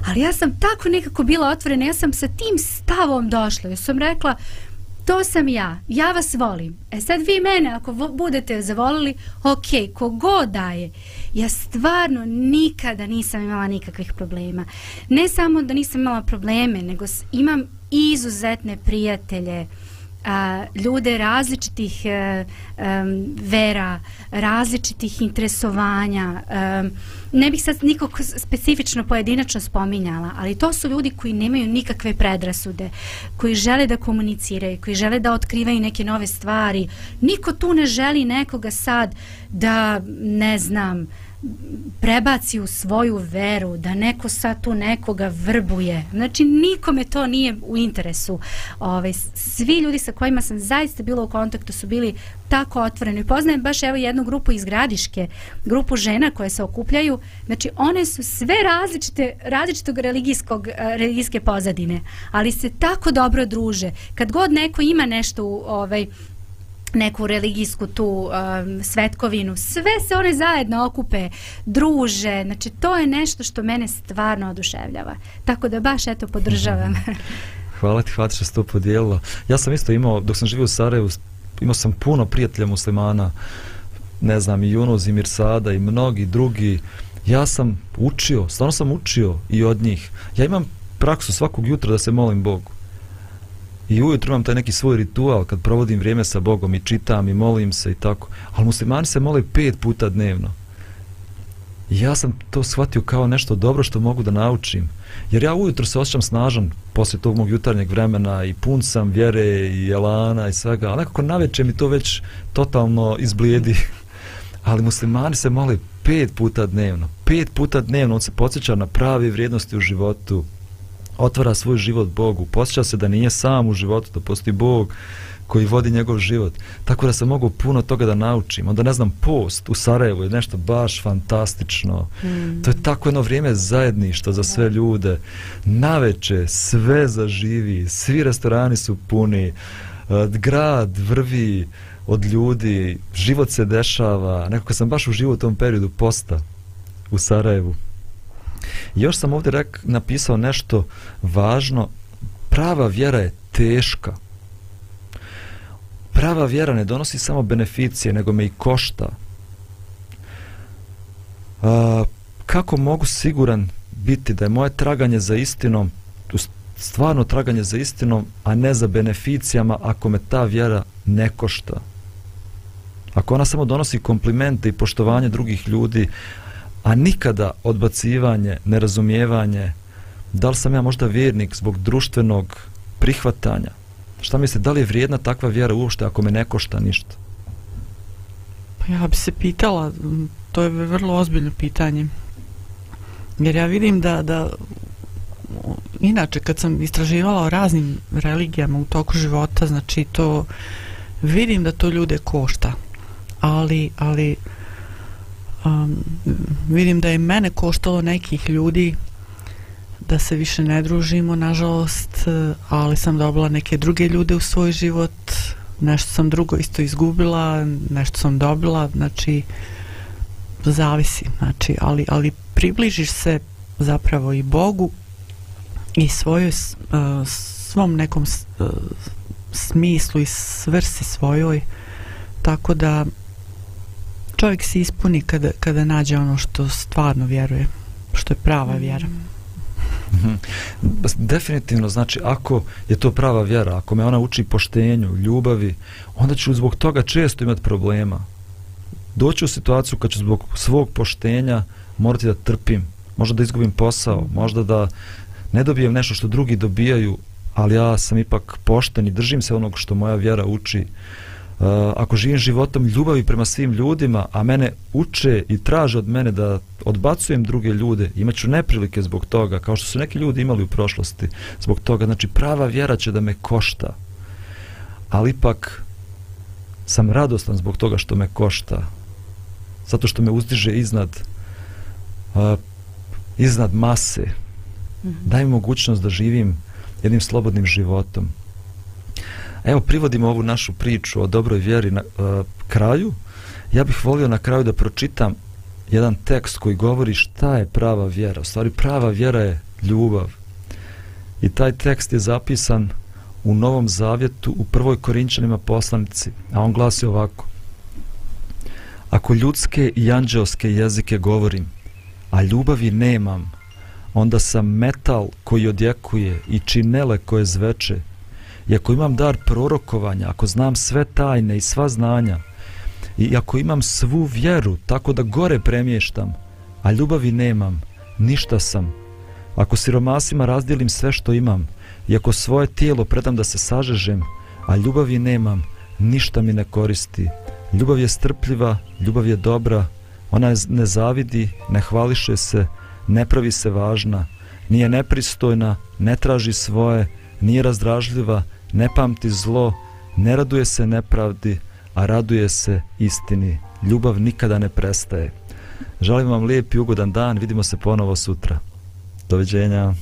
Ali ja sam tako nekako bila otvorena. Ja sam sa tim stavom došla. Ja sam rekla, to sam ja, ja vas volim. E sad vi mene, ako budete zavolili, ok, kogo daje. Ja stvarno nikada nisam imala nikakvih problema. Ne samo da nisam imala probleme, nego imam izuzetne prijatelje a, ljude različitih a, em, vera, različitih interesovanja. em, ne bih sad nikog specifično pojedinačno spominjala, ali to su ljudi koji nemaju nikakve predrasude, koji žele da komuniciraju, koji žele da otkrivaju neke nove stvari. Niko tu ne želi nekoga sad da, ne znam, prebaci u svoju veru, da neko sad tu nekoga vrbuje. Znači, nikome to nije u interesu. Ove, svi ljudi sa kojima sam zaista bila u kontaktu su bili tako otvoreni. Poznajem baš evo jednu grupu iz Gradiške, grupu žena koje se okupljaju. Znači, one su sve različite, različitog religijskog, eh, religijske pozadine, ali se tako dobro druže. Kad god neko ima nešto u ovaj, neku religijsku tu um, svetkovinu, sve se one zajedno okupe, druže, znači to je nešto što mene stvarno oduševljava. Tako da baš eto podržavam. Mhm. Hvala ti, hvala ti što si to podijelilo. Ja sam isto imao, dok sam živio u Sarajevu, imao sam puno prijatelja muslimana, ne znam, i Junuz, i Mirsada, i mnogi drugi. Ja sam učio, stvarno sam učio i od njih. Ja imam praksu svakog jutra da se molim Bogu. I ujutro imam taj neki svoj ritual kad provodim vrijeme sa Bogom i čitam i molim se i tako. Ali muslimani se mole pet puta dnevno. I ja sam to shvatio kao nešto dobro što mogu da naučim. Jer ja ujutro se osjećam snažan poslije tog mog jutarnjeg vremena i pun sam vjere i elana i svega. Ali nekako naveče mi to već totalno izblijedi. Ali muslimani se mole pet puta dnevno. Pet puta dnevno on se podsjeća na prave vrijednosti u životu. Otvara svoj život Bogu. Posjeća se da nije sam u životu, da postoji Bog koji vodi njegov život. Tako da sam mogu puno toga da naučim. Onda ne znam, post u Sarajevu je nešto baš fantastično. Mm. To je tako jedno vrijeme zajedništva za sve ljude. Naveče sve zaživi, svi restorani su puni, eh, grad vrvi od ljudi, život se dešava. Nekako sam baš uživao u tom periodu posta u Sarajevu. Još sam ovdje rek, napisao nešto važno. Prava vjera je teška prava vjera ne donosi samo beneficije, nego me i košta. A, kako mogu siguran biti da je moje traganje za istinom, stvarno traganje za istinom, a ne za beneficijama, ako me ta vjera ne košta? Ako ona samo donosi komplimente i poštovanje drugih ljudi, a nikada odbacivanje, nerazumijevanje, da li sam ja možda vjernik zbog društvenog prihvatanja, Šta mislite, da li je vrijedna takva vjera uopšte ako me ne košta ništa? Pa ja bi se pitala, to je vrlo ozbiljno pitanje. Jer ja vidim da, da inače kad sam istraživala o raznim religijama u toku života, znači to vidim da to ljude košta. Ali, ali um, vidim da je mene koštalo nekih ljudi da se više ne družimo, nažalost, ali sam dobila neke druge ljude u svoj život, nešto sam drugo isto izgubila, nešto sam dobila, znači, zavisi, znači, ali, ali približiš se zapravo i Bogu i svojoj, svom nekom smislu i svrsi svojoj, tako da čovjek se ispuni kada, kada nađe ono što stvarno vjeruje, što je prava vjera. Mm. Mhm. Definitivno, znači, ako je to prava vjera, ako me ona uči poštenju, ljubavi, onda ću zbog toga često imati problema. Doći u situaciju kad ću zbog svog poštenja morati da trpim, možda da izgubim posao, možda da ne dobijem nešto što drugi dobijaju, ali ja sam ipak pošten i držim se onog što moja vjera uči. Uh, ako živim životom ljubavi prema svim ljudima, a mene uče i traže od mene da odbacujem druge ljude, imaću neprilike zbog toga, kao što su neki ljudi imali u prošlosti, zbog toga, znači prava vjera će da me košta, ali ipak sam radostan zbog toga što me košta, zato što me uzdiže iznad uh, iznad mase, mm -hmm. daj mogućnost da živim jednim slobodnim životom, Evo, privodimo ovu našu priču o dobroj vjeri na uh, kraju. Ja bih volio na kraju da pročitam jedan tekst koji govori šta je prava vjera. U stvari, prava vjera je ljubav. I taj tekst je zapisan u Novom Zavjetu u prvoj Korinčanima poslanici. A on glasi ovako. Ako ljudske i anđeoske jezike govorim, a ljubavi nemam, onda sam metal koji odjekuje i činele koje zveče, i ako imam dar prorokovanja, ako znam sve tajne i sva znanja, i ako imam svu vjeru, tako da gore premještam, a ljubavi nemam, ništa sam. Ako siromasima razdijelim sve što imam, i ako svoje tijelo predam da se sažežem, a ljubavi nemam, ništa mi ne koristi. Ljubav je strpljiva, ljubav je dobra, ona ne zavidi, ne hvališe se, ne pravi se važna, nije nepristojna, ne traži svoje, nije razdražljiva, ne pamti zlo, ne raduje se nepravdi, a raduje se istini. Ljubav nikada ne prestaje. Želim vam lijep i ugodan dan, vidimo se ponovo sutra. Doviđenja.